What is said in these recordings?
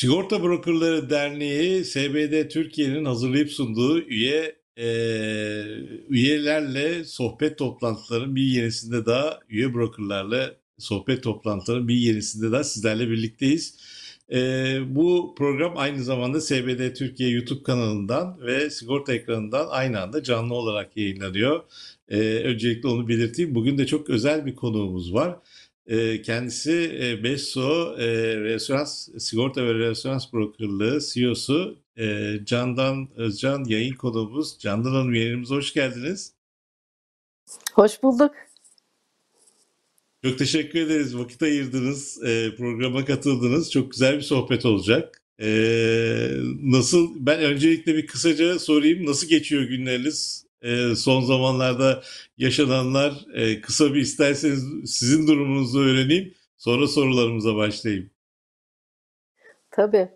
Sigorta Brokerları Derneği SBD Türkiye'nin hazırlayıp sunduğu üye e, üyelerle sohbet toplantılarının bir yenisinde daha üye brokerlarla sohbet toplantılarının bir yenisinde daha sizlerle birlikteyiz. E, bu program aynı zamanda SBD Türkiye YouTube kanalından ve sigorta ekranından aynı anda canlı olarak yayınlanıyor. E, öncelikle onu belirteyim. Bugün de çok özel bir konuğumuz var. E, kendisi e, Besso e, Referans Sigorta ve Referans Brokerlığı CEO'su e, Candan Özcan yayın konuğumuz. Candan Hanım yayınımıza hoş geldiniz. Hoş bulduk. Çok teşekkür ederiz. Vakit ayırdınız, e, programa katıldınız. Çok güzel bir sohbet olacak. E, nasıl? Ben öncelikle bir kısaca sorayım. Nasıl geçiyor günleriniz? E, son zamanlarda yaşananlar e, kısa bir isterseniz sizin durumunuzu öğreneyim. Sonra sorularımıza başlayayım. Tabii.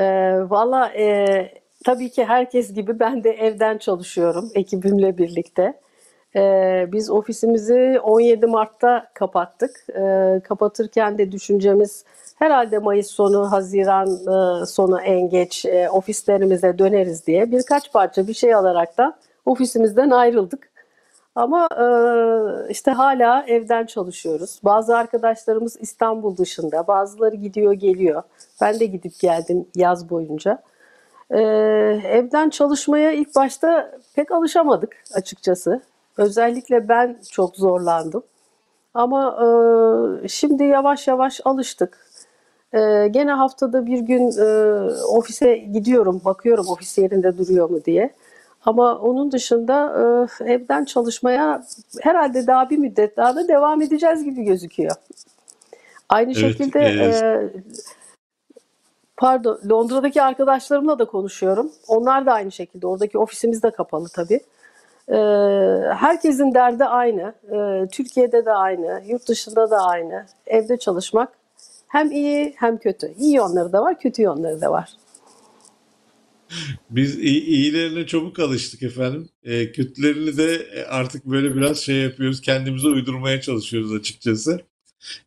E, Valla e, tabii ki herkes gibi ben de evden çalışıyorum ekibimle birlikte. E, biz ofisimizi 17 Mart'ta kapattık. E, kapatırken de düşüncemiz herhalde Mayıs sonu, Haziran e, sonu en geç e, ofislerimize döneriz diye birkaç parça bir şey alarak da ofisimizden ayrıldık. Ama e, işte hala evden çalışıyoruz. Bazı arkadaşlarımız İstanbul dışında, bazıları gidiyor geliyor. Ben de gidip geldim yaz boyunca. E, evden çalışmaya ilk başta pek alışamadık açıkçası. Özellikle ben çok zorlandım. Ama e, şimdi yavaş yavaş alıştık. E, gene haftada bir gün e, ofise gidiyorum, bakıyorum ofis yerinde duruyor mu diye. Ama onun dışında e, evden çalışmaya herhalde daha bir müddet daha da devam edeceğiz gibi gözüküyor. Aynı Evet, şekilde e, e, pardon Londra'daki arkadaşlarımla da konuşuyorum. Onlar da aynı şekilde. Oradaki ofisimiz de kapalı tabii. E, herkesin derdi aynı. E, Türkiye'de de aynı, yurt dışında da aynı. Evde çalışmak hem iyi hem kötü. İyi yönleri de var, kötü yönleri de var. Biz iyi, iyilerine çabuk alıştık efendim. E, kötülerini de e, artık böyle biraz şey yapıyoruz. Kendimize uydurmaya çalışıyoruz açıkçası.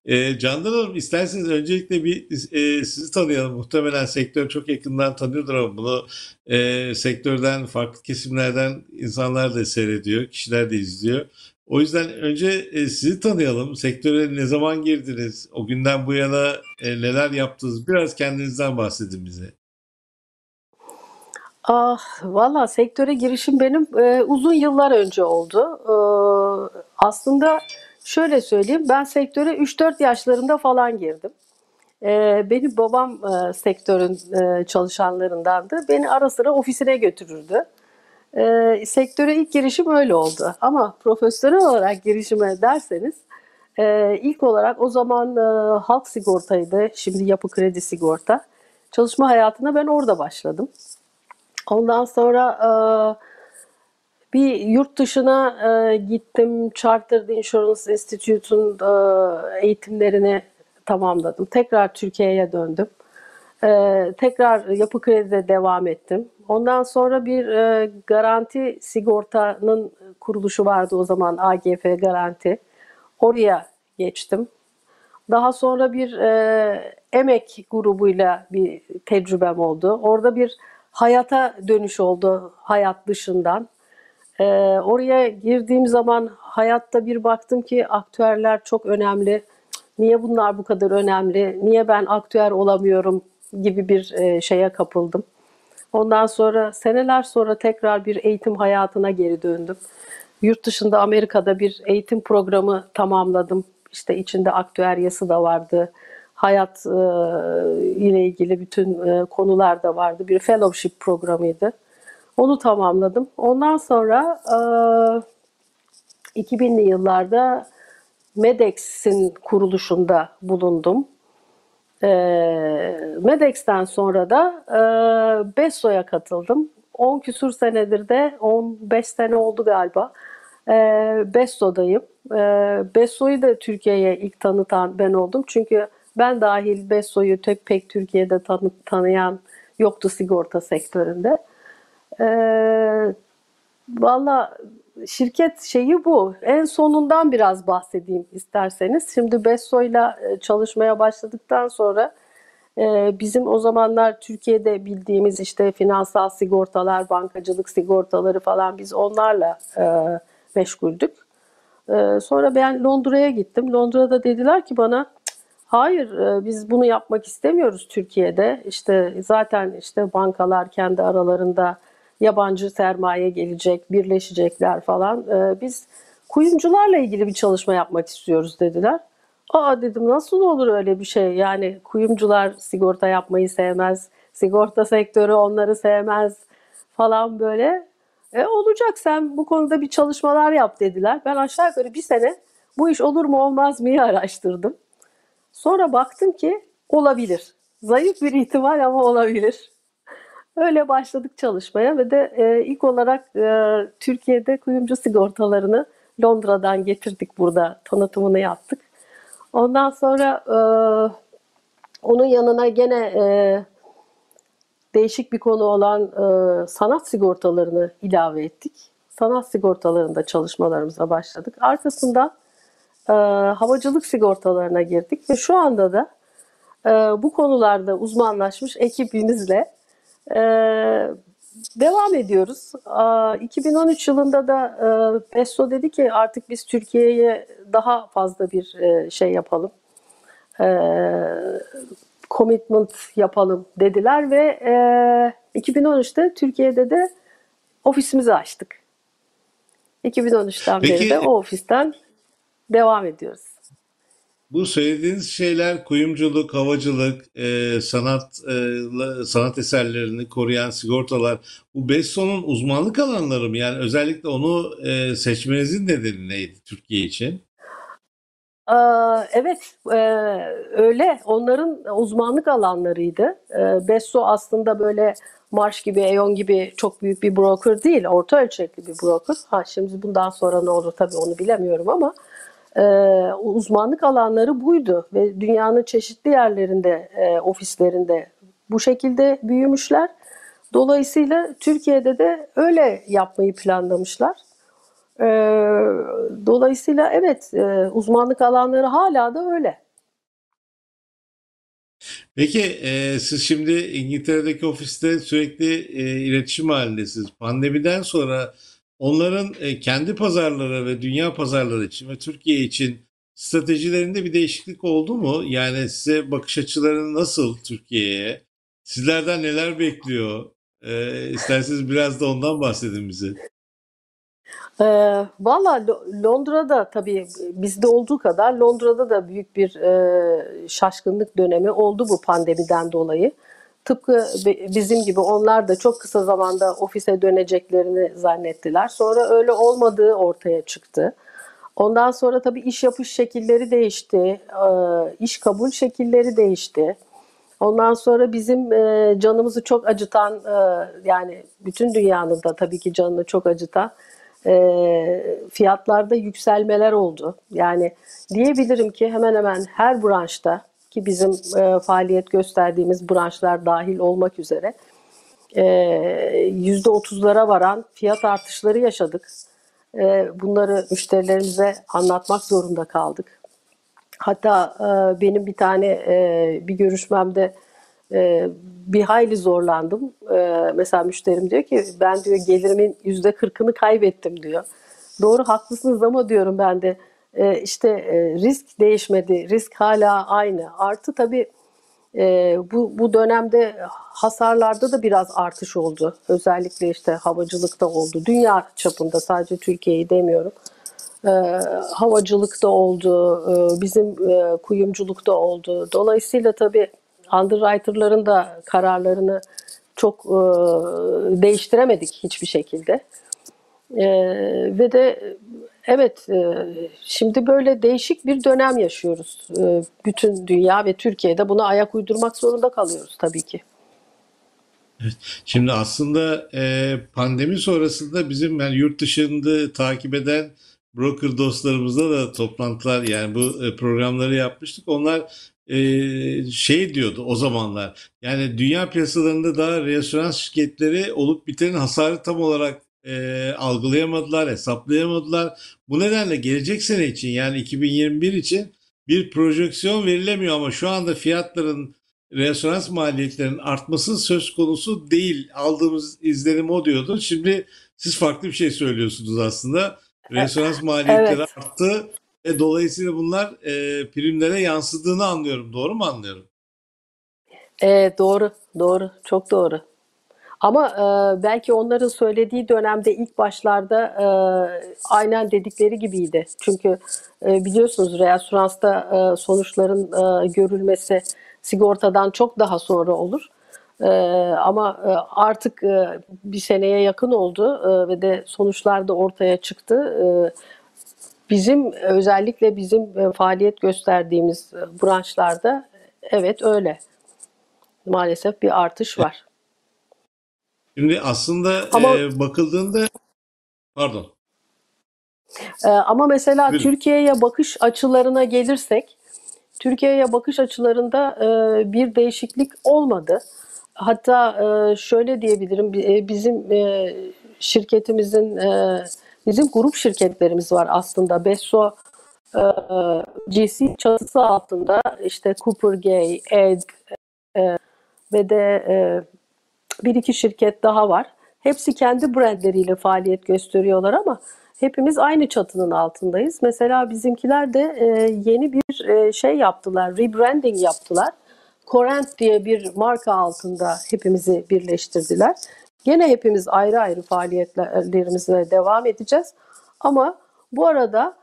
E, Candan Hanım isterseniz öncelikle bir e, sizi tanıyalım. Muhtemelen sektör çok yakından tanıyordur ama bunu e, sektörden, farklı kesimlerden insanlar da seyrediyor, kişiler de izliyor. O yüzden önce e, sizi tanıyalım. Sektöre ne zaman girdiniz? O günden bu yana e, neler yaptınız? Biraz kendinizden bahsedin bize. Ah, valla sektöre girişim benim e, uzun yıllar önce oldu. E, aslında şöyle söyleyeyim, ben sektöre 3-4 yaşlarında falan girdim. E, benim babam e, sektörün e, çalışanlarındandı. Beni ara sıra ofisine götürürdü. E, sektöre ilk girişim öyle oldu. Ama profesyonel olarak girişime derseniz, e, ilk olarak o zaman e, halk sigortaydı, şimdi yapı kredi sigorta. Çalışma hayatına ben orada başladım. Ondan sonra e, bir yurt dışına e, gittim. Chartered Insurance Institute'un e, eğitimlerini tamamladım. Tekrar Türkiye'ye döndüm. E, tekrar yapı kredide devam ettim. Ondan sonra bir e, garanti sigortanın kuruluşu vardı o zaman AGF Garanti. Oraya geçtim. Daha sonra bir e, emek grubuyla bir tecrübem oldu. Orada bir hayata dönüş oldu hayat dışından. Ee, oraya girdiğim zaman hayatta bir baktım ki aktüerler çok önemli. Niye bunlar bu kadar önemli? Niye ben aktüer olamıyorum gibi bir e, şeye kapıldım. Ondan sonra seneler sonra tekrar bir eğitim hayatına geri döndüm. Yurt dışında Amerika'da bir eğitim programı tamamladım. İşte içinde aktüeryası da vardı hayat e, ile ilgili bütün e, konular da vardı. Bir fellowship programıydı. Onu tamamladım. Ondan sonra e, 2000'li yıllarda MEDEX'in kuruluşunda bulundum. E, MEDEX'ten sonra da e, BESO'ya katıldım. 10 küsur senedir de 15 sene oldu galiba. E, BESO'dayım. E, BESO'yu da Türkiye'ye ilk tanıtan ben oldum. Çünkü ben dahil Beso'yu pek, pek Türkiye'de tanı, tanıyan yoktu sigorta sektöründe. Ee, Valla şirket şeyi bu. En sonundan biraz bahsedeyim isterseniz. Şimdi Beso'yla çalışmaya başladıktan sonra e, bizim o zamanlar Türkiye'de bildiğimiz işte finansal sigortalar, bankacılık sigortaları falan biz onlarla e, meşguldük. E, sonra ben Londra'ya gittim. Londra'da dediler ki bana hayır e, biz bunu yapmak istemiyoruz Türkiye'de. İşte zaten işte bankalar kendi aralarında yabancı sermaye gelecek, birleşecekler falan. E, biz kuyumcularla ilgili bir çalışma yapmak istiyoruz dediler. Aa dedim nasıl olur öyle bir şey? Yani kuyumcular sigorta yapmayı sevmez, sigorta sektörü onları sevmez falan böyle. E, olacak sen bu konuda bir çalışmalar yap dediler. Ben aşağı yukarı bir sene bu iş olur mu olmaz mı araştırdım. Sonra baktım ki olabilir. Zayıf bir ihtimal ama olabilir. Öyle başladık çalışmaya ve de e, ilk olarak e, Türkiye'de kuyumcu sigortalarını Londra'dan getirdik burada tanıtımını yaptık. Ondan sonra e, onun yanına gene e, değişik bir konu olan e, sanat sigortalarını ilave ettik. Sanat sigortalarında çalışmalarımıza başladık. Arkasından e, havacılık sigortalarına girdik ve şu anda da e, bu konularda uzmanlaşmış ekibimizle e, devam ediyoruz. E, 2013 yılında da e, Besto dedi ki artık biz Türkiye'ye daha fazla bir e, şey yapalım. E, commitment yapalım dediler ve e, 2013'te Türkiye'de de ofisimizi açtık. 2013'ten beri Peki de o ofisten devam ediyoruz. bu söylediğiniz şeyler kuyumculuk, havacılık, e, sanat e, sanat eserlerini koruyan sigortalar bu Besso'nun uzmanlık alanları mı? Yani özellikle onu e, seçmenizin nedeni neydi Türkiye için? Evet, e, öyle. Onların uzmanlık alanlarıydı. E, Besso aslında böyle Marsh gibi, Aon gibi çok büyük bir broker değil, orta ölçekli bir broker. Ha, şimdi bundan sonra ne olur tabii onu bilemiyorum ama e, uzmanlık alanları buydu ve dünyanın çeşitli yerlerinde, e, ofislerinde bu şekilde büyümüşler. Dolayısıyla Türkiye'de de öyle yapmayı planlamışlar. Ee, dolayısıyla evet e, uzmanlık alanları hala da öyle. Peki e, siz şimdi İngiltere'deki ofiste sürekli e, iletişim halindesiniz. Pandemiden sonra onların e, kendi pazarları ve dünya pazarları için ve Türkiye için stratejilerinde bir değişiklik oldu mu? Yani size bakış açıları nasıl Türkiye'ye? Sizlerden neler bekliyor? E, isterseniz biraz da ondan bahsedin bize. Ee, valla Lo- Londra'da tabii bizde olduğu kadar Londra'da da büyük bir e, şaşkınlık dönemi oldu bu pandemiden dolayı. Tıpkı bi- bizim gibi onlar da çok kısa zamanda ofise döneceklerini zannettiler. Sonra öyle olmadığı ortaya çıktı. Ondan sonra tabii iş yapış şekilleri değişti, iş kabul şekilleri değişti. Ondan sonra bizim canımızı çok acıtan, yani bütün dünyanın da tabii ki canını çok acıtan fiyatlarda yükselmeler oldu. Yani diyebilirim ki hemen hemen her branşta ki bizim e, faaliyet gösterdiğimiz branşlar dahil olmak üzere e, yüzde otuzlara varan fiyat artışları yaşadık. E, bunları müşterilerimize anlatmak zorunda kaldık. Hatta e, benim bir tane e, bir görüşmemde e, bir hayli zorlandım. E, mesela müşterim diyor ki ben diyor gelirimin yüzde kırkını kaybettim diyor. Doğru haklısınız ama diyorum ben de e, işte e, risk değişmedi, risk hala aynı. Artı tabii e, bu, bu dönemde hasarlarda da biraz artış oldu. Özellikle işte havacılıkta oldu. Dünya çapında sadece Türkiye'yi demiyorum. Havacılıkta oldu, bizim kuyumculukta oldu. Dolayısıyla tabii underwriter'ların da kararlarını çok değiştiremedik hiçbir şekilde. E, ve de evet e, şimdi böyle değişik bir dönem yaşıyoruz. E, bütün dünya ve Türkiye'de buna ayak uydurmak zorunda kalıyoruz tabii ki. Şimdi aslında e, pandemi sonrasında bizim yani yurt dışında takip eden broker dostlarımızla da toplantılar yani bu programları yapmıştık. Onlar şey diyordu o zamanlar yani dünya piyasalarında daha reasürans şirketleri olup bitenin hasarı tam olarak e, algılayamadılar, hesaplayamadılar. Bu nedenle gelecek sene için yani 2021 için bir projeksiyon verilemiyor ama şu anda fiyatların resonans maliyetlerinin artması söz konusu değil. Aldığımız izlenim o diyordu. Şimdi siz farklı bir şey söylüyorsunuz aslında. Resonans maliyetleri Evet. arttı ve dolayısıyla bunlar e, primlere yansıdığını anlıyorum. Doğru mu anlıyorum? E, doğru, doğru, çok doğru. Ama e, belki onların söylediği dönemde ilk başlarda e, aynen dedikleri gibiydi. Çünkü e, biliyorsunuz reasüransta e, sonuçların e, görülmesi sigortadan çok daha sonra olur. E, ama e, artık e, bir seneye yakın oldu e, ve de sonuçlar da ortaya çıktı. E, bizim özellikle bizim e, faaliyet gösterdiğimiz e, branşlarda evet öyle. Maalesef bir artış var. Şimdi aslında Ama- e, bakıldığında pardon. Ee, ama mesela Buyurun. Türkiye'ye bakış açılarına gelirsek, Türkiye'ye bakış açılarında e, bir değişiklik olmadı. Hatta e, şöyle diyebilirim, bi- e, bizim e, şirketimizin, e, bizim grup şirketlerimiz var aslında. Besso e, GC çatısı altında işte Cooper Gay, Egg e, ve de e, bir iki şirket daha var. Hepsi kendi brandleriyle faaliyet gösteriyorlar ama hepimiz aynı çatının altındayız. Mesela bizimkiler de e, yeni bir e, şey yaptılar, rebranding yaptılar. Corent diye bir marka altında hepimizi birleştirdiler. Gene hepimiz ayrı ayrı faaliyetlerimize devam edeceğiz. Ama bu arada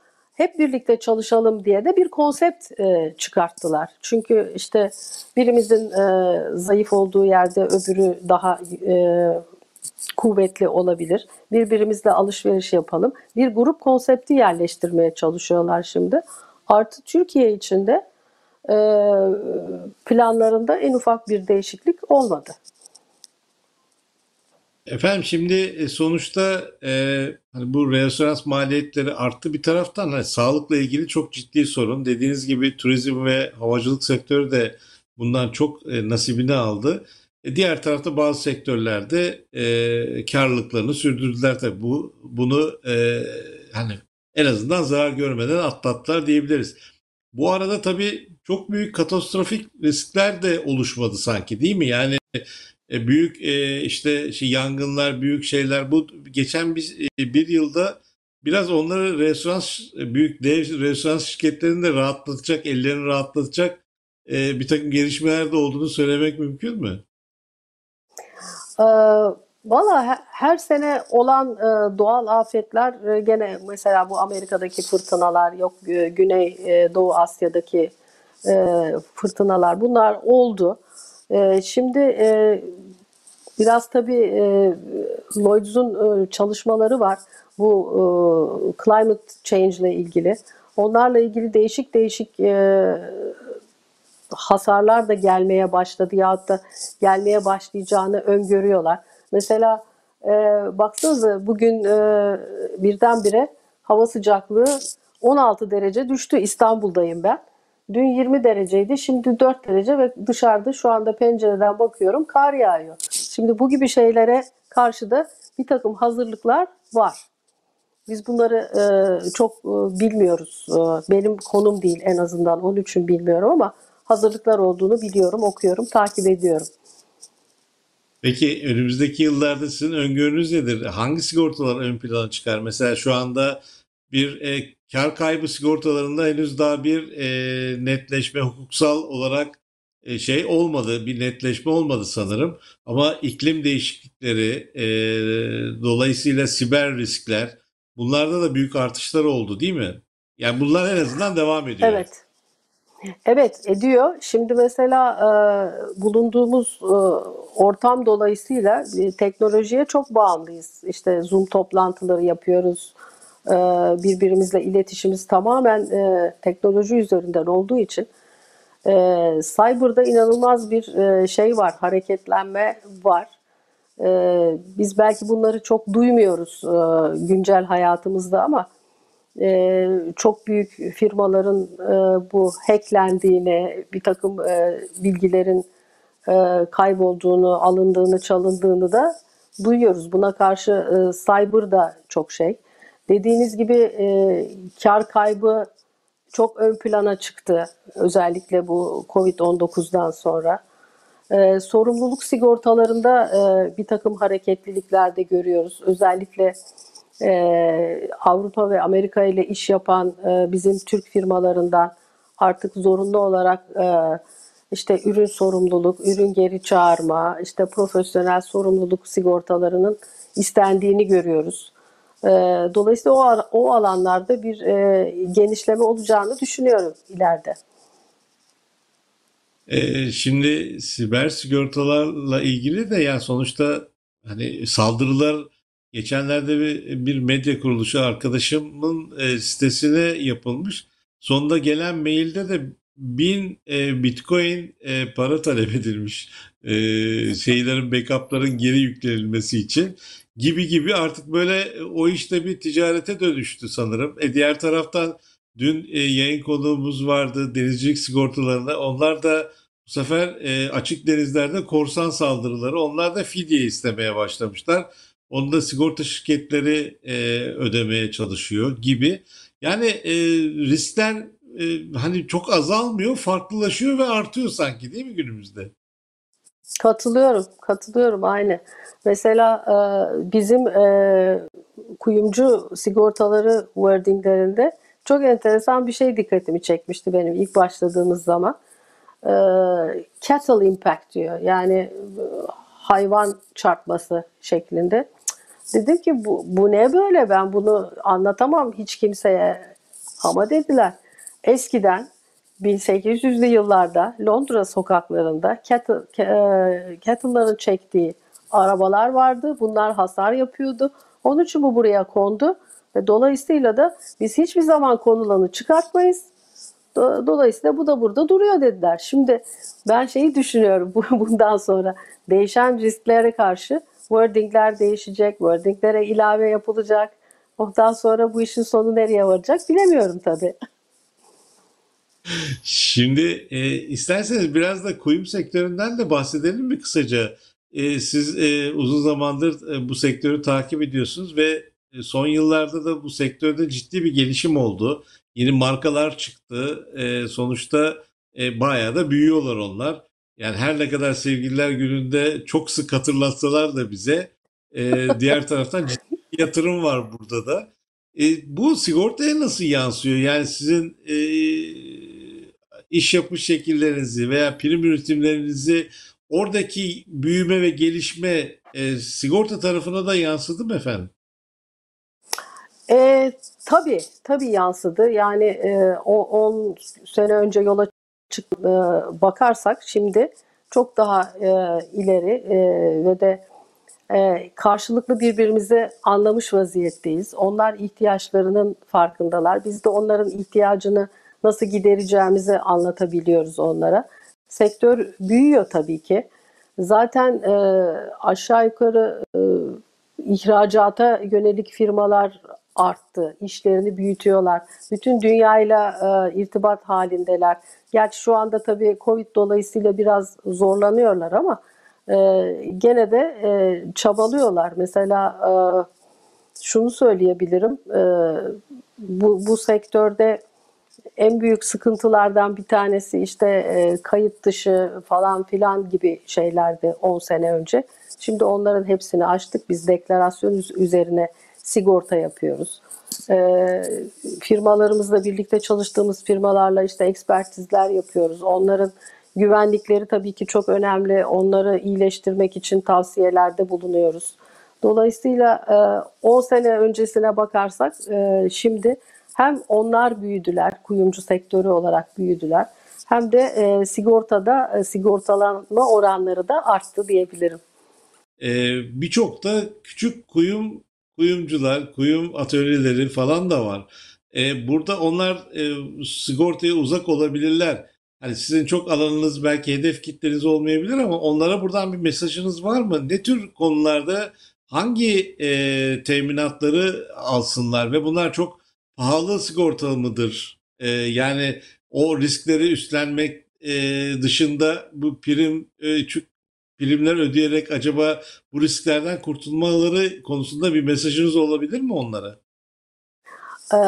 hep birlikte çalışalım diye de bir konsept e, çıkarttılar. Çünkü işte birimizin e, zayıf olduğu yerde öbürü daha e, kuvvetli olabilir. Birbirimizle alışveriş yapalım. Bir grup konsepti yerleştirmeye çalışıyorlar şimdi. Artı Türkiye içinde e, planlarında en ufak bir değişiklik olmadı. Efendim şimdi e, sonuçta e, hani bu restorans maliyetleri arttı bir taraftan hani sağlıkla ilgili çok ciddi sorun. Dediğiniz gibi turizm ve havacılık sektörü de bundan çok e, nasibini aldı. E, diğer tarafta bazı sektörlerde e, karlılıklarını sürdürdüler tabii. Bu bunu e, hani en azından zarar görmeden atlattılar diyebiliriz. Bu arada tabii çok büyük katastrofik riskler de oluşmadı sanki değil mi? Yani e, büyük e, işte şey, yangınlar, büyük şeyler. Bu geçen bir, e, bir yılda biraz onları restoran, büyük dev restoran şirketlerini de rahatlatacak, ellerini rahatlatacak e, bir takım gelişmeler de olduğunu söylemek mümkün mü? Ee, Valla he- her sene olan e, doğal afetler e, gene mesela bu Amerika'daki fırtınalar yok e, Güney e, Doğu Asya'daki e, fırtınalar bunlar oldu. E, şimdi e, biraz tabii e, Lloyds'un e, çalışmaları var bu e, climate change ile ilgili. Onlarla ilgili değişik değişik hasarlar da gelmeye başladı ya da gelmeye başlayacağını öngörüyorlar. Mesela e, baksanıza bugün birdenbire hava sıcaklığı 16 derece düştü. İstanbul'dayım ben. Dün 20 dereceydi, şimdi 4 derece ve dışarıda şu anda pencereden bakıyorum kar yağıyor. Şimdi bu gibi şeylere karşı da bir takım hazırlıklar var. Biz bunları e, çok e, bilmiyoruz. E, benim konum değil en azından onun için bilmiyorum ama hazırlıklar olduğunu biliyorum, okuyorum, takip ediyorum. Peki önümüzdeki yıllarda sizin öngörünüz nedir? Hangi sigortalar ön plana çıkar? Mesela şu anda bir e, kar kaybı sigortalarında henüz daha bir e, netleşme hukuksal olarak e, şey olmadı, bir netleşme olmadı sanırım. Ama iklim değişiklikleri, e, dolayısıyla siber riskler, bunlarda da büyük artışlar oldu, değil mi? Yani bunlar en azından devam ediyor. Evet. Evet ediyor. Şimdi mesela e, bulunduğumuz e, ortam dolayısıyla e, teknolojiye çok bağımlıyız. İşte Zoom toplantıları yapıyoruz. E, birbirimizle iletişimimiz tamamen e, teknoloji üzerinden olduğu için e, cyber'da inanılmaz bir şey var, hareketlenme var. Biz belki bunları çok duymuyoruz güncel hayatımızda ama çok büyük firmaların bu hacklendiğini, bir takım bilgilerin kaybolduğunu, alındığını, çalındığını da duyuyoruz. Buna karşı e, cyber da çok şey. Dediğiniz gibi e, kar kaybı çok ön plana çıktı. Özellikle bu Covid-19'dan sonra. E, sorumluluk sigortalarında e, bir takım hareketlilikler de görüyoruz. Özellikle e, Avrupa ve Amerika ile iş yapan e, bizim Türk firmalarından artık zorunlu olarak e, işte ürün sorumluluk, ürün geri çağırma, işte profesyonel sorumluluk sigortalarının istendiğini görüyoruz. E, dolayısıyla o, o alanlarda bir e, genişleme olacağını düşünüyorum ileride. Ee, şimdi siber sigortalarla ilgili de yani sonuçta hani saldırılar geçenlerde bir, bir medya kuruluşu arkadaşımın e, sitesine yapılmış. Sonunda gelen mailde de bin e, bitcoin e, para talep edilmiş e, şeylerin backupların geri yüklenilmesi için gibi gibi artık böyle o işte bir ticarete dönüştü sanırım. E, diğer taraftan dün e, yayın konuğumuz vardı denizcilik sigortalarında onlar da bu sefer e, açık denizlerde korsan saldırıları onlar da fidye istemeye başlamışlar. Onu da sigorta şirketleri e, ödemeye çalışıyor gibi. Yani e, riskler e, hani çok azalmıyor, farklılaşıyor ve artıyor sanki değil mi günümüzde? Katılıyorum, katılıyorum aynı. Mesela e, bizim e, kuyumcu sigortaları wordinglerinde çok enteresan bir şey dikkatimi çekmişti benim ilk başladığımız zaman. E, cattle impact diyor. Yani hayvan çarpması şeklinde. Dedim ki bu, bu ne böyle ben bunu anlatamam hiç kimseye. Ama dediler eskiden 1800'lü yıllarda Londra sokaklarında cattle, e, cattle'ların çektiği arabalar vardı. Bunlar hasar yapıyordu. Onun için bu buraya kondu. Ve dolayısıyla da biz hiçbir zaman konulanı çıkartmayız. Dolayısıyla bu da burada duruyor dediler. Şimdi ben şeyi düşünüyorum bundan sonra değişen risklere karşı wordingler değişecek, wordinglere ilave yapılacak. Ondan sonra bu işin sonu nereye varacak bilemiyorum tabii. Şimdi e, isterseniz biraz da kuyum sektöründen de bahsedelim mi kısaca? E, siz e, uzun zamandır e, bu sektörü takip ediyorsunuz ve e, son yıllarda da bu sektörde ciddi bir gelişim oldu. Yeni markalar çıktı. E, sonuçta e, bayağı da büyüyorlar onlar. Yani her ne kadar sevgililer gününde çok sık hatırlatsalar da bize e, diğer taraftan ciddi bir yatırım var burada da. E, bu sigortaya nasıl yansıyor? Yani sizin e, iş yapış şekillerinizi veya prim üretimlerinizi oradaki büyüme ve gelişme e, sigorta tarafına da yansıdı mı efendim? E, tabii, tabii yansıdı. Yani e, o 10 sene önce yola çık e, bakarsak şimdi çok daha e, ileri e, ve de e, karşılıklı birbirimizi anlamış vaziyetteyiz. Onlar ihtiyaçlarının farkındalar. Biz de onların ihtiyacını nasıl gidereceğimizi anlatabiliyoruz onlara. Sektör büyüyor tabii ki. Zaten e, aşağı yukarı e, ihracata yönelik firmalar arttı. İşlerini büyütüyorlar. Bütün dünyayla e, irtibat halindeler. Gerçi şu anda tabii Covid dolayısıyla biraz zorlanıyorlar ama e, gene de e, çabalıyorlar. Mesela e, şunu söyleyebilirim. E, bu, bu sektörde en büyük sıkıntılardan bir tanesi işte e, kayıt dışı falan filan gibi şeylerdi 10 sene önce. Şimdi onların hepsini açtık. Biz deklarasyon üzerine sigorta yapıyoruz. E, firmalarımızla birlikte çalıştığımız firmalarla işte ekspertizler yapıyoruz. Onların güvenlikleri tabii ki çok önemli. Onları iyileştirmek için tavsiyelerde bulunuyoruz. Dolayısıyla 10 e, sene öncesine bakarsak e, şimdi hem onlar büyüdüler, kuyumcu sektörü olarak büyüdüler. Hem de e, sigortada e, sigortalanma oranları da arttı diyebilirim. Ee, Birçok da küçük kuyum kuyumcular, kuyum atölyeleri falan da var. Ee, burada onlar e, sigortaya uzak olabilirler. Hani sizin çok alanınız belki hedef kitleniz olmayabilir ama onlara buradan bir mesajınız var mı? Ne tür konularda hangi e, teminatları alsınlar ve bunlar çok pahalı sigortalı mıdır? E, yani o riskleri üstlenmek e, dışında bu prim e, primler ödeyerek acaba bu risklerden kurtulmaları konusunda bir mesajınız olabilir mi onlara? Ee,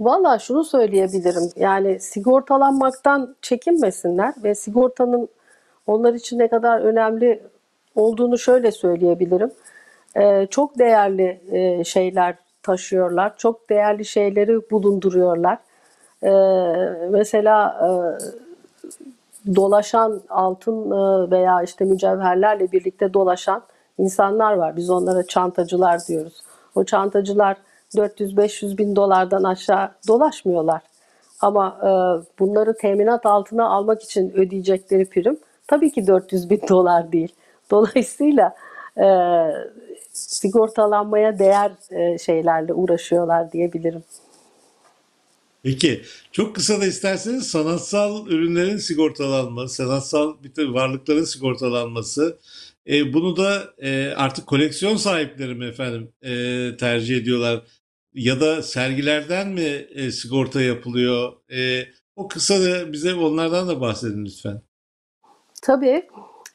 Valla şunu söyleyebilirim. Yani sigortalanmaktan çekinmesinler ve sigortanın onlar için ne kadar önemli olduğunu şöyle söyleyebilirim. Ee, çok değerli e, şeyler taşıyorlar, çok değerli şeyleri bulunduruyorlar. Ee, mesela e, dolaşan altın e, veya işte mücevherlerle birlikte dolaşan insanlar var. Biz onlara çantacılar diyoruz. O çantacılar 400-500 bin dolardan aşağı dolaşmıyorlar. Ama e, bunları teminat altına almak için ödeyecekleri prim tabii ki 400 bin dolar değil. Dolayısıyla e, sigortalanmaya değer e, şeylerle uğraşıyorlar diyebilirim. Peki çok kısa da isterseniz sanatsal ürünlerin sigortalanması, sanatsal bir de varlıkların sigortalanması. E, bunu da e, artık koleksiyon sahipleri mi efendim e, tercih ediyorlar? Ya da sergilerden mi e, sigorta yapılıyor? E, o kısa da bize onlardan da bahsedin lütfen. Tabii.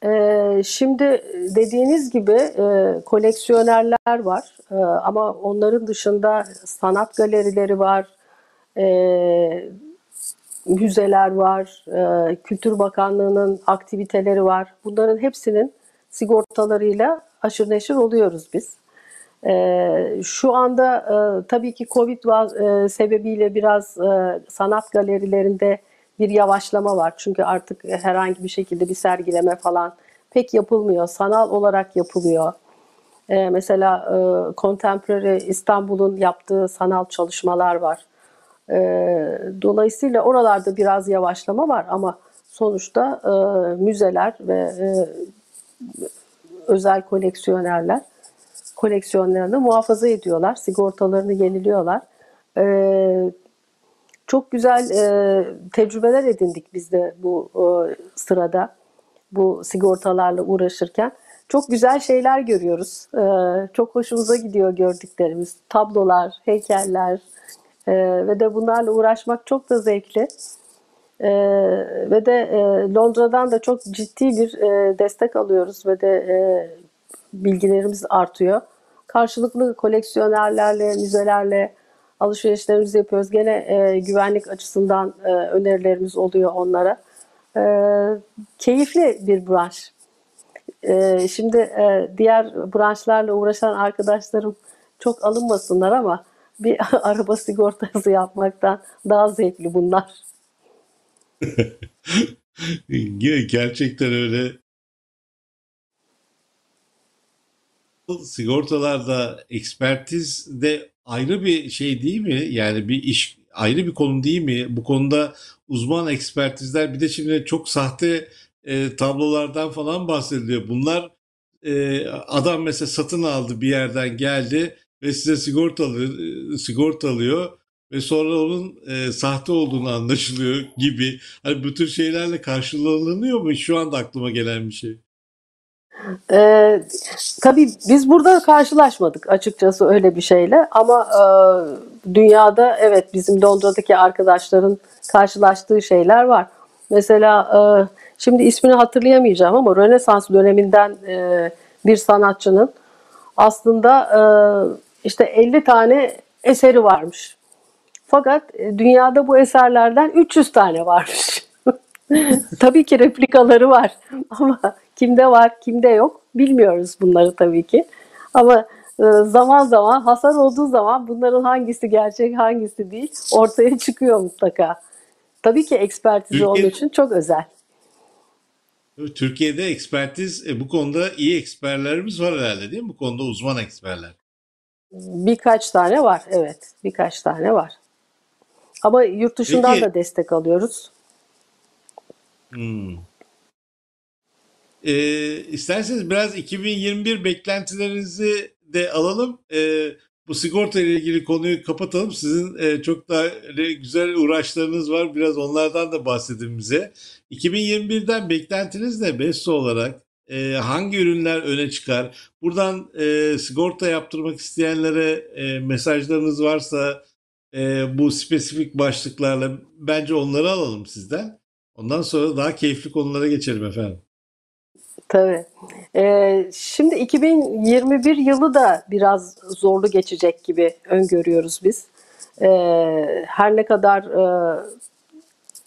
Ee, şimdi dediğiniz gibi e, koleksiyonerler var Ee, ama onların dışında sanat galerileri var, e, müzeler var, e, Kültür Bakanlığı'nın aktiviteleri var. Bunların hepsinin sigortalarıyla aşırı neşir oluyoruz biz. E, şu anda e, tabii ki Covid e, sebebiyle biraz e, sanat galerilerinde bir yavaşlama var. Çünkü artık herhangi bir şekilde bir sergileme falan pek yapılmıyor. Sanal olarak yapılıyor. E, mesela e, Contemporary İstanbul'un yaptığı sanal çalışmalar var. E, dolayısıyla oralarda biraz yavaşlama var ama sonuçta e, müzeler ve e, özel koleksiyonerler koleksiyonlarını muhafaza ediyorlar, sigortalarını yeniliyorlar. E, çok güzel e, tecrübeler edindik biz de bu e, sırada, bu sigortalarla uğraşırken. Çok güzel şeyler görüyoruz. E, çok hoşumuza gidiyor gördüklerimiz. Tablolar, heykeller e, ve de bunlarla uğraşmak çok da zevkli. E, ve de e, Londra'dan da çok ciddi bir e, destek alıyoruz ve de e, bilgilerimiz artıyor. Karşılıklı koleksiyonerlerle, müzelerle alışverişlerimizi yapıyoruz. Gene e, güvenlik açısından e, önerilerimiz oluyor onlara. E, keyifli bir branş. E, şimdi e, diğer branşlarla uğraşan arkadaşlarım çok alınmasınlar ama bir araba sigortası yapmaktan daha zevkli bunlar. Gerçekten öyle. Sigortalarda ekspertiz de ayrı bir şey değil mi? Yani bir iş ayrı bir konu değil mi? Bu konuda uzman ekspertizler bir de şimdi çok sahte e, tablolardan falan bahsediliyor. Bunlar e, adam mesela satın aldı bir yerden geldi ve size sigortalı e, sigortalıyor ve sonra onun e, sahte olduğunu anlaşılıyor gibi. Hani bu tür şeylerle karşılanıyor mu? Şu anda aklıma gelen bir şey. Ee, tabii biz burada karşılaşmadık açıkçası öyle bir şeyle ama e, dünyada evet bizim Londra'daki arkadaşların karşılaştığı şeyler var. Mesela e, şimdi ismini hatırlayamayacağım ama Rönesans döneminden e, bir sanatçının aslında e, işte 50 tane eseri varmış. Fakat e, dünyada bu eserlerden 300 tane varmış. tabii ki replikaları var ama kimde var kimde yok bilmiyoruz bunları tabii ki. Ama e, zaman zaman hasar olduğu zaman bunların hangisi gerçek hangisi değil ortaya çıkıyor mutlaka. Tabii ki ekspertizi Türkiye- onun için çok özel. Türkiye'de ekspertiz e, bu konuda iyi eksperlerimiz var herhalde değil mi? Bu konuda uzman eksperler. Birkaç tane var evet birkaç tane var. Ama yurt dışından Peki- da destek alıyoruz. Hmm. Ee, isterseniz biraz 2021 beklentilerinizi de alalım. Ee, bu sigorta ile ilgili konuyu kapatalım. Sizin e, çok öyle güzel uğraşlarınız var. Biraz onlardan da bahsedin bize. 2021'den beklentiniz ne Besto olarak? Ee, hangi ürünler öne çıkar? Buradan e, sigorta yaptırmak isteyenlere e, mesajlarınız varsa e, bu spesifik başlıklarla bence onları alalım sizden. Ondan sonra daha keyifli konulara geçelim efendim. Tabii. Ee, şimdi 2021 yılı da biraz zorlu geçecek gibi öngörüyoruz biz. Ee, her ne kadar e,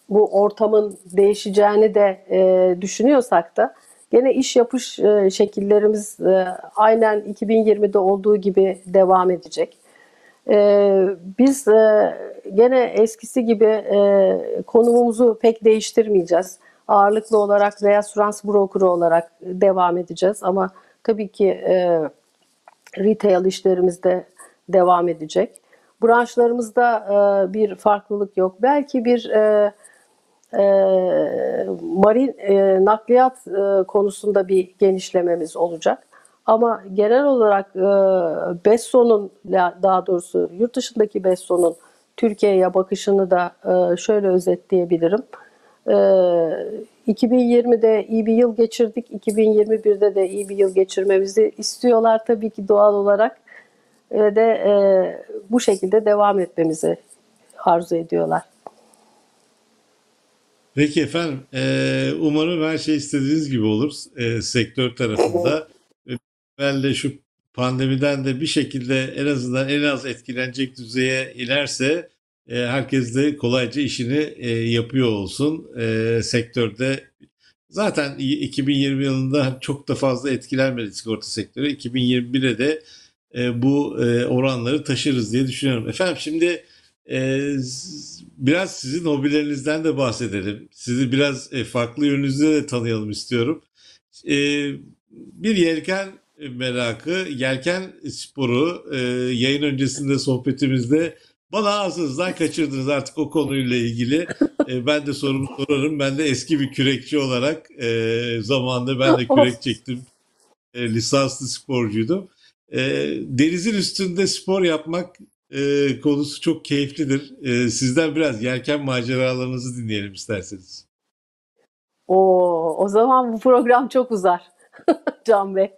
bu ortamın değişeceğini de e, düşünüyorsak da gene iş yapış e, şekillerimiz e, aynen 2020'de olduğu gibi devam edecek. E, biz e, gene eskisi gibi e, konumumuzu pek değiştirmeyeceğiz. Ağırlıklı olarak reasürans brokerı olarak devam edeceğiz ama tabii ki e, retail işlerimizde devam edecek. Branşlarımızda e, bir farklılık yok. Belki bir e, e, marin e, nakliyat e, konusunda bir genişlememiz olacak. Ama genel olarak e, Besso'nun daha doğrusu yurt dışındaki Besso'nun Türkiye'ye bakışını da e, şöyle özetleyebilirim. E, 2020'de iyi bir yıl geçirdik. 2021'de de iyi bir yıl geçirmemizi istiyorlar tabii ki doğal olarak. Ve de e, bu şekilde devam etmemizi arzu ediyorlar. Peki efendim, e, umarım her şey istediğiniz gibi olur e, sektör tarafında. Belli şu pandemiden de bir şekilde en azından en az etkilenecek düzeye inerse e, herkes de kolayca işini e, yapıyor olsun. E, sektörde zaten 2020 yılında çok da fazla etkilenmedi sigorta sektörü. 2021'e de e, bu e, oranları taşırız diye düşünüyorum. Efendim şimdi e, biraz sizin hobilerinizden de bahsedelim. Sizi biraz e, farklı yönünüzde de tanıyalım istiyorum. E, bir yelken merakı, yelken sporu e, yayın öncesinde sohbetimizde bana ağzınızdan kaçırdınız artık o konuyla ilgili. E, ben de sorumu sorarım. Ben de eski bir kürekçi olarak e, zamanında ben de kürek çektim. E, lisanslı sporcuydum. E, denizin üstünde spor yapmak e, konusu çok keyiflidir. E, sizden biraz yelken maceralarınızı dinleyelim isterseniz. O, o zaman bu program çok uzar Can Bey.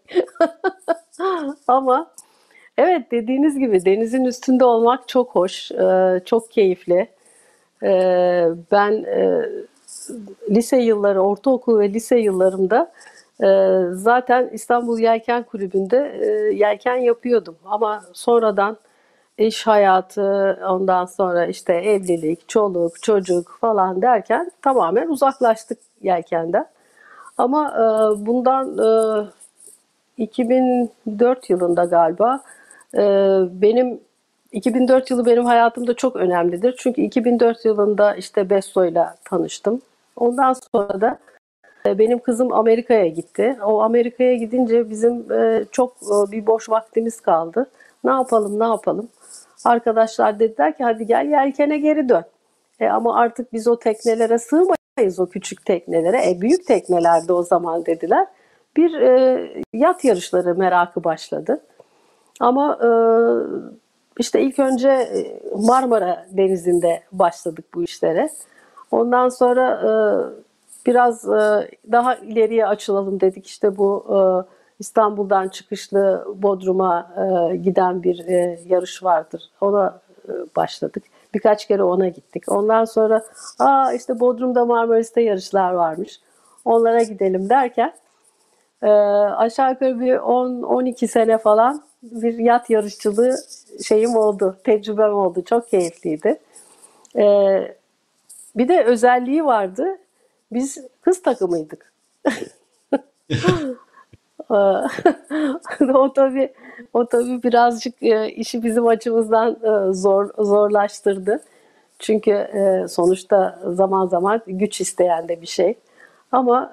Ama evet dediğiniz gibi denizin üstünde olmak çok hoş, e, çok keyifli. E, ben e, lise yılları, ortaokul ve lise yıllarımda zaten İstanbul Yelken Kulübü'nde yelken yapıyordum. Ama sonradan iş hayatı, ondan sonra işte evlilik, çoluk, çocuk falan derken tamamen uzaklaştık yelkenden. Ama e, bundan e, 2004 yılında galiba e, benim 2004 yılı benim hayatımda çok önemlidir. Çünkü 2004 yılında işte Besto ile tanıştım. Ondan sonra da e, benim kızım Amerika'ya gitti. O Amerika'ya gidince bizim e, çok e, bir boş vaktimiz kaldı. Ne yapalım, ne yapalım? Arkadaşlar dediler ki hadi gel yelkene geri dön. E, ama artık biz o teknelere sığmayız o küçük teknelere. E, büyük teknelerde o zaman dediler. Bir e, yat yarışları merakı başladı. Ama e, işte ilk önce Marmara Denizi'nde başladık bu işlere. Ondan sonra e, biraz e, daha ileriye açılalım dedik. İşte bu e, İstanbul'dan çıkışlı Bodrum'a e, giden bir e, yarış vardır. Ona e, başladık. Birkaç kere ona gittik. Ondan sonra aa işte Bodrum'da Marmaris'te yarışlar varmış. Onlara gidelim derken e, aşağı yukarı bir 10-12 sene falan bir yat yarışçılığı şeyim oldu, tecrübem oldu. Çok keyifliydi. E, bir de özelliği vardı. Biz kız takımıydık. o tabii o tabii birazcık e, işi bizim açımızdan e, zor zorlaştırdı. Çünkü e, sonuçta zaman zaman güç isteyen de bir şey. Ama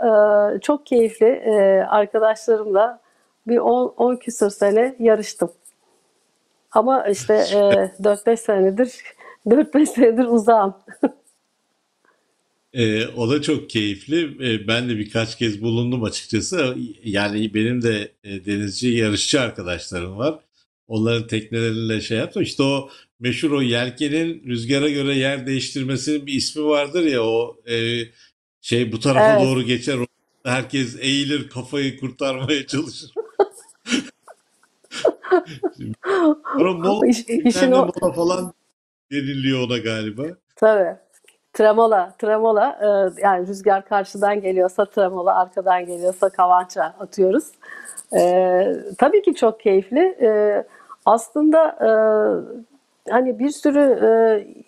çok keyifli arkadaşlarımla bir 10 küsur sene yarıştım. Ama işte 4-5 senedir 4-5 senedir uzağım. Ee, o da çok keyifli. Ee, ben de birkaç kez bulundum açıkçası. Yani benim de e, denizci yarışçı arkadaşlarım var. Onların tekneleriyle şey yaptım. İşte o meşhur o yelkenin rüzgara göre yer değiştirmesinin bir ismi vardır ya o e, şey bu tarafa Evet. doğru geçer. Herkes eğilir kafayı kurtarmaya çalışır. Sonra mola, İş- işin işin o mola falan deniliyor ona galiba. tabii. Tremola, tremola e, yani rüzgar karşıdan geliyorsa tremola, arkadan geliyorsa kavança atıyoruz. E, tabii ki çok keyifli. E, aslında e, hani bir sürü e,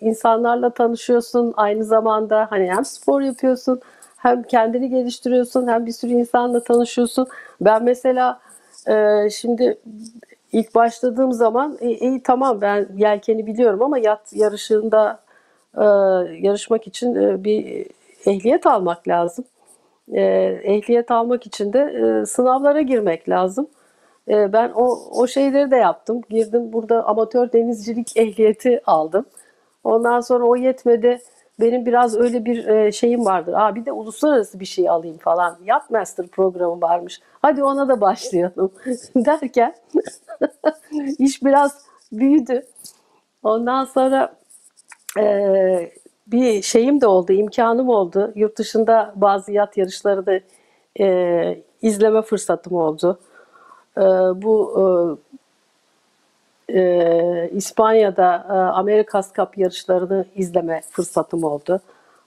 insanlarla tanışıyorsun aynı zamanda hani hem spor yapıyorsun hem kendini geliştiriyorsun hem bir sürü insanla tanışıyorsun. Ben mesela e, şimdi ilk başladığım zaman iyi, iyi tamam ben yelkeni biliyorum ama yat yarışında e, yarışmak için e, bir ehliyet almak lazım. E, ehliyet almak için de e, sınavlara girmek lazım. E, ben o, o şeyleri de yaptım. Girdim burada amatör denizcilik ehliyeti aldım. Ondan sonra o yetmedi. Benim biraz öyle bir e, şeyim vardır. Aa, bir de uluslararası bir şey alayım falan. Yacht Master programı varmış. Hadi ona da başlayalım derken iş biraz büyüdü. Ondan sonra e, bir şeyim de oldu, imkanım oldu. Yurt dışında bazı yat yarışları da e, izleme fırsatım oldu. E, bu e, İspanya'da e, Amerikas Cup yarışlarını izleme fırsatım oldu.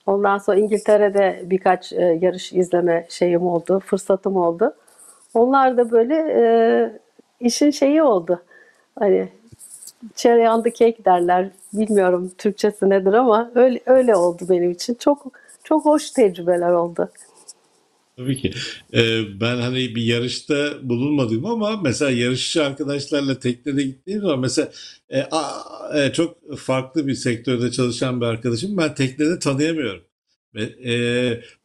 Ondan sonra İngiltere'de birkaç e, yarış izleme şeyim oldu, fırsatım oldu. Onlar da böyle e, işin şeyi oldu. Hani cherry on the cake derler. Bilmiyorum Türkçesi nedir ama öyle öyle oldu benim için. Çok çok hoş tecrübeler oldu. Tabii ki. Ee, ben hani bir yarışta bulunmadım ama mesela yarışçı arkadaşlarla teknede gittiğim zaman mesela e, a, e, çok farklı bir sektörde çalışan bir arkadaşım ben teknede tanıyamıyorum. E,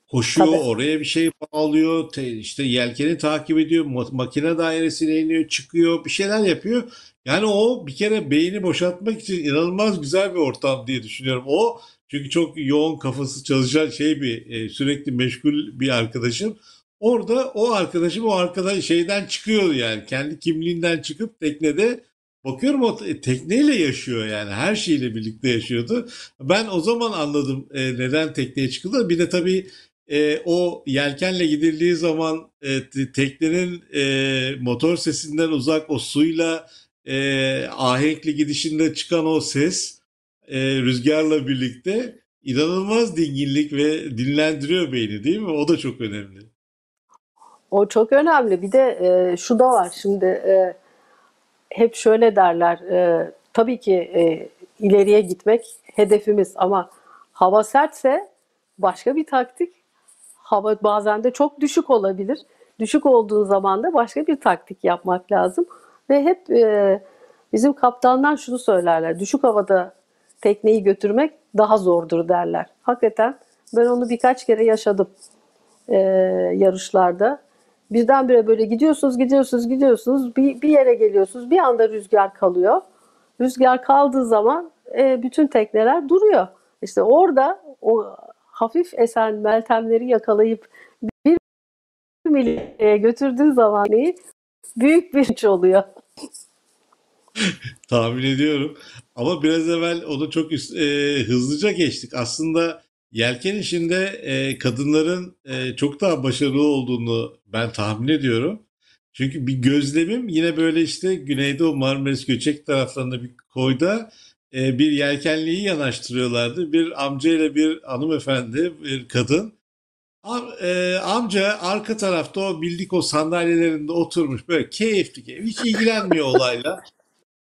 koşuyor Tabii. oraya bir şey bağlıyor te, işte yelkeni takip ediyor ma- makine dairesine iniyor çıkıyor bir şeyler yapıyor. Yani o bir kere beyni boşaltmak için inanılmaz güzel bir ortam diye düşünüyorum. O çünkü çok yoğun kafası çalışan şey bir e, sürekli meşgul bir arkadaşım. Orada o arkadaşım o arkadaş şeyden çıkıyor yani kendi kimliğinden çıkıp teknede bakıyorum o te- tekneyle yaşıyor yani her şeyle birlikte yaşıyordu. Ben o zaman anladım e, neden tekneye çıkıldı. Bir de tabii e, o yelkenle gidildiği zaman e, te- teknenin e, motor sesinden uzak o suyla e, ahenkli gidişinde çıkan o ses e, rüzgarla birlikte inanılmaz dinginlik ve dinlendiriyor beyni değil mi? O da çok önemli. O çok önemli. Bir de e, şu da var şimdi e, hep şöyle derler. e, tabii ki e, ileriye gitmek hedefimiz ama hava sertse başka bir taktik. Hava bazen de çok düşük olabilir. Düşük olduğu zaman da başka bir taktik yapmak lazım. Ve hep e, bizim kaptanlar şunu söylerler. Düşük havada tekneyi götürmek daha zordur derler. Hakikaten ben onu birkaç kere yaşadım e, yarışlarda. Birdenbire böyle gidiyorsunuz, gidiyorsunuz, gidiyorsunuz. Bir, bir yere geliyorsunuz. Bir anda rüzgar kalıyor. Rüzgar kaldığı zaman e, bütün tekneler duruyor. İşte orada o hafif esen meltemleri yakalayıp bir mileye götürdüğün zaman neyi büyük bir iş oluyor. Tahmin ediyorum. Ama biraz evvel onu çok üst- e, hızlıca geçtik. Aslında yelken işinde e, kadınların e, çok daha başarılı olduğunu ben tahmin ediyorum. Çünkü bir gözlemim yine böyle işte Güneydoğu Marmaris Göçek taraflarında bir koyda e, bir yelkenliği yanaştırıyorlardı. Bir amcayla bir hanımefendi, bir kadın. Am- e, amca arka tarafta o bildik o sandalyelerinde oturmuş böyle keyifli keyifli hiç ilgilenmiyor olayla.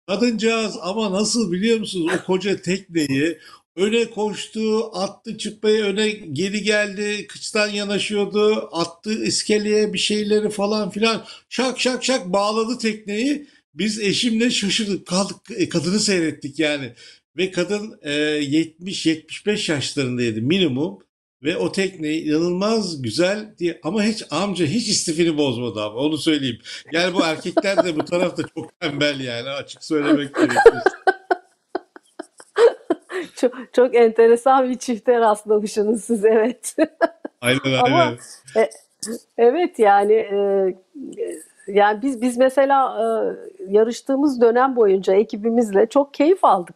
Kadıncağız ama nasıl biliyor musunuz o koca tekneyi öne koştu, attı çıkmayı öne geri geldi, kıçtan yanaşıyordu, attı iskeleye bir şeyleri falan filan şak şak şak bağladı tekneyi. Biz eşimle şaşırdık kaldık e, kadını seyrettik yani ve kadın e, 70-75 yaşlarındaydı minimum ve o tekneyi inanılmaz güzel diye ama hiç amca hiç istifini bozmadı ama onu söyleyeyim. Yani bu erkekler de bu tarafta çok tembel yani açık söylemek gerekirse. Çok, çok enteresan bir çifte rastlamışsınız siz evet. Aynen Ama aynen. e, evet yani e, yani biz biz mesela e, yarıştığımız dönem boyunca ekibimizle çok keyif aldık.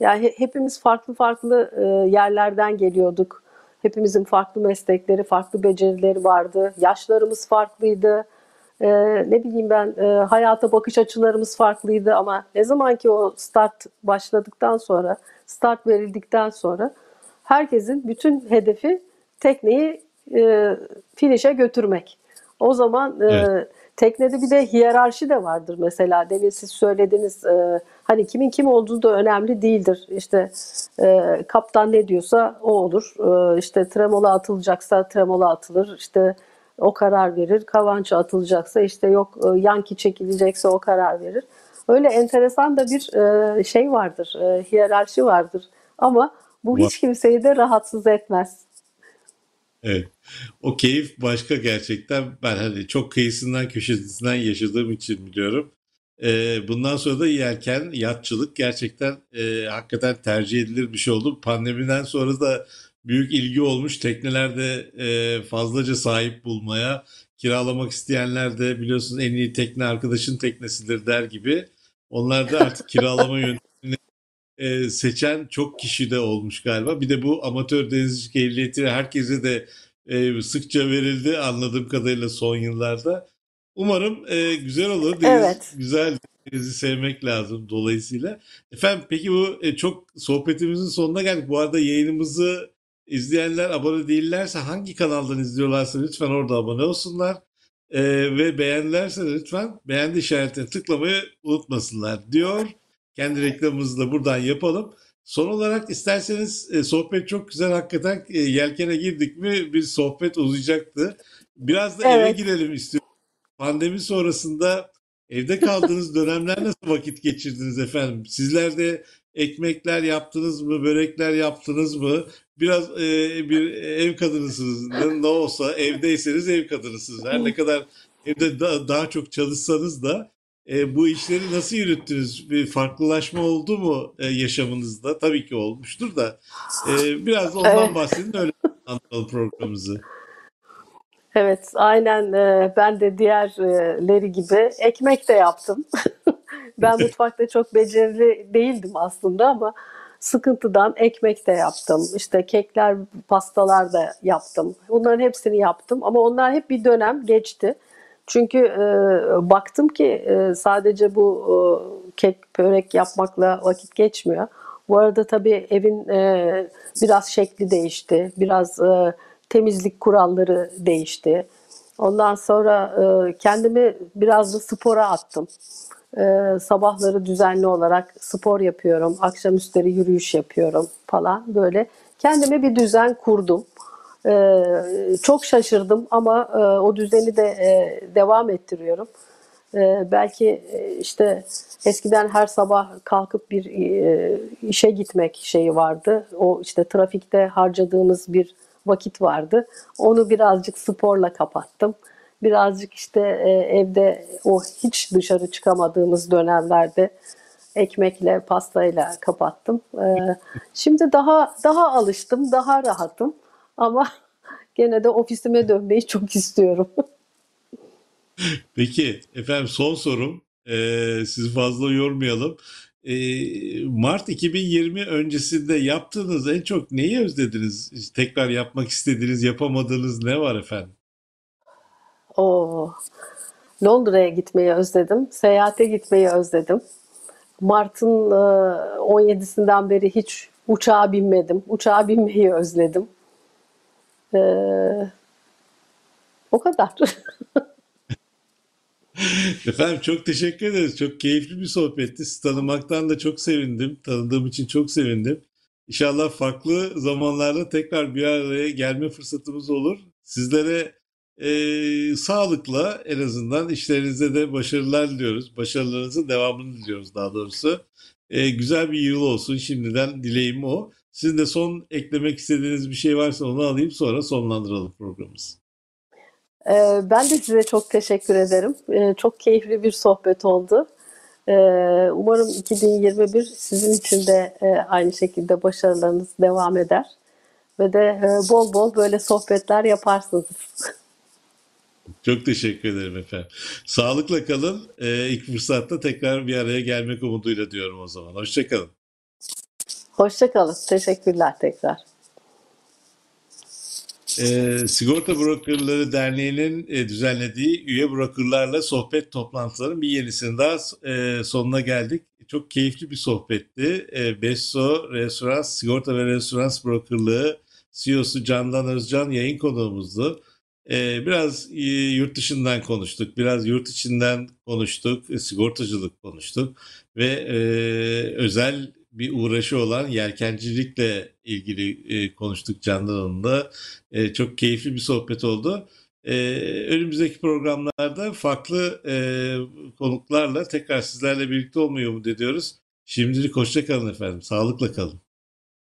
Yani he- hepimiz farklı farklı e, yerlerden geliyorduk. Hepimizin farklı meslekleri, farklı becerileri vardı. Yaşlarımız farklıydı. E, ne bileyim ben e, hayata bakış açılarımız farklıydı ama ne zaman ki o start başladıktan sonra, start verildikten sonra herkesin bütün hedefi tekneyi e, finish'e götürmek. O zaman e, Evet. Teknede bir de hiyerarşi de vardır mesela. Demin siz söylediniz e, hani kimin kim olduğu da önemli değildir. İşte e, kaptan ne diyorsa o olur. E, işte tremola atılacaksa tremola atılır. İşte o karar verir. Kavança atılacaksa işte yok e, yanki çekilecekse o karar verir. Öyle enteresan da bir e, şey vardır. E, hiyerarşi vardır. Ama bu hiç kimseyi de rahatsız etmez. Evet. O keyif başka gerçekten. Ben hani çok kıyısından köşesinden yaşadığım için biliyorum. Ee, bundan sonra da yelken, yatçılık gerçekten e, hakikaten tercih edilir bir şey oldu. Pandemiden sonra da büyük ilgi olmuş. Teknelerde e, fazlaca sahip bulmaya, kiralamak isteyenler de biliyorsunuz en iyi tekne arkadaşın teknesidir der gibi. Onlar da artık kiralama yöntemini e, seçen çok kişi de olmuş galiba. Bir de bu amatör denizcilik ehliyeti herkese de e, sıkça verildi anladığım kadarıyla son yıllarda. Umarım e, güzel olur. Deniz Evet. güzel. Denizi sevmek lazım dolayısıyla. Efendim peki bu e, çok sohbetimizin sonuna geldik. Bu arada yayınımızı izleyenler abone değillerse hangi kanaldan izliyorlarsa lütfen orada abone olsunlar. E, ve beğendilerse lütfen beğendi işaretine tıklamayı unutmasınlar diyor. Kendi reklamımızı da buradan yapalım. Son olarak isterseniz e, sohbet çok güzel. Hakikaten e, yelkene girdik mi bir sohbet uzayacaktı. Biraz da eve Evet. girelim istiyorum. Pandemi sonrasında evde kaldığınız dönemler nasıl vakit geçirdiniz efendim? Sizler de ekmekler yaptınız mı, börekler yaptınız mı? Biraz e, bir ev kadınısınız. Ne, ne olsa evdeyseniz ev kadınısınız. Her ne kadar evde da- daha çok çalışsanız da e, bu işleri nasıl yürüttünüz? Bir farklılaşma oldu mu e, yaşamınızda? Tabii ki olmuştur da. E, biraz da ondan Evet. bahsedin öyle anlatalım programımızı. Evet, aynen e, ben de diğerleri gibi ekmek de yaptım. Ben mutfakta çok becerili değildim aslında ama sıkıntıdan ekmek de yaptım. İşte kekler, pastalar da yaptım. Bunların hepsini yaptım ama onlar hep bir dönem geçti. Çünkü e, baktım ki e, sadece bu e, kek, börek yapmakla vakit geçmiyor. Bu arada tabii evin e, biraz şekli değişti. Biraz e, temizlik kuralları değişti. Ondan sonra e, kendimi biraz da spora attım. E, sabahları düzenli olarak spor yapıyorum. Akşamüstleri yürüyüş yapıyorum falan böyle. Kendime bir düzen kurdum. E, çok şaşırdım ama e, o düzeni de e, devam ettiriyorum. E, belki e, işte eskiden her sabah kalkıp bir işe gitmek şeyi vardı. O işte trafikte harcadığımız bir vakit vardı. Onu birazcık sporla kapattım. Birazcık işte evde o hiç dışarı çıkamadığımız dönemlerde ekmekle, pastayla kapattım. E, şimdi daha daha alıştım, daha rahatım ama gene de ofisime dönmeyi çok istiyorum. Peki efendim son sorum. Ee, sizi fazla yormayalım. Ee, Mart 2020 öncesinde yaptığınız en çok neyi özlediniz? Tekrar yapmak istediğiniz, yapamadığınız ne var efendim? Oo, Londra'ya gitmeyi özledim. Seyahate gitmeyi özledim. Mart'ın e, 17'sinden beri hiç uçağa binmedim. Uçağa binmeyi özledim. E, o kadar. Efendim çok teşekkür ederiz. Çok keyifli bir sohbetti. Sizi tanımaktan da çok sevindim. Tanıdığım için çok sevindim. İnşallah farklı zamanlarda tekrar bir araya gelme fırsatımız olur. Sizlere e, sağlıkla en azından işlerinizde de başarılar diliyoruz. Başarılarınızın devamını diliyoruz daha doğrusu. E, güzel bir yıl olsun şimdiden dileğim o. Sizin de son eklemek istediğiniz bir şey varsa onu alayım sonra sonlandıralım programımızı. E, ben de size çok teşekkür ederim. E, çok keyifli bir sohbet oldu. E, umarım 2021 sizin için de e, aynı şekilde başarılarınız devam eder. Ve de e, bol bol böyle sohbetler yaparsınız. Çok teşekkür ederim efendim. Sağlıkla kalın. Ee, ilk fırsatta tekrar bir araya gelmek umuduyla diyorum o zaman. Hoşçakalın. Hoşçakalın. Teşekkürler tekrar. Ee, Sigorta Brokerları Derneği'nin e, düzenlediği üye brokerlarla sohbet toplantılarının bir yenisinin daha e, sonuna geldik. Çok keyifli bir sohbetti. E, Besso Restoran Sigorta ve Restoran Brokerlığı CEO'su Candan Özcan yayın konuğumuzdu. Ee, biraz e, yurt dışından konuştuk, biraz yurt içinden konuştuk, e, sigortacılık konuştuk ve e, özel bir uğraşı olan yelkencilikle ilgili e, konuştuk Candan Hanım'la. E, çok keyifli bir sohbet oldu. E, önümüzdeki programlarda farklı e, konuklarla tekrar sizlerle birlikte olmayı umut ediyoruz. Şimdilik hoşça kalın efendim. Sağlıkla kalın.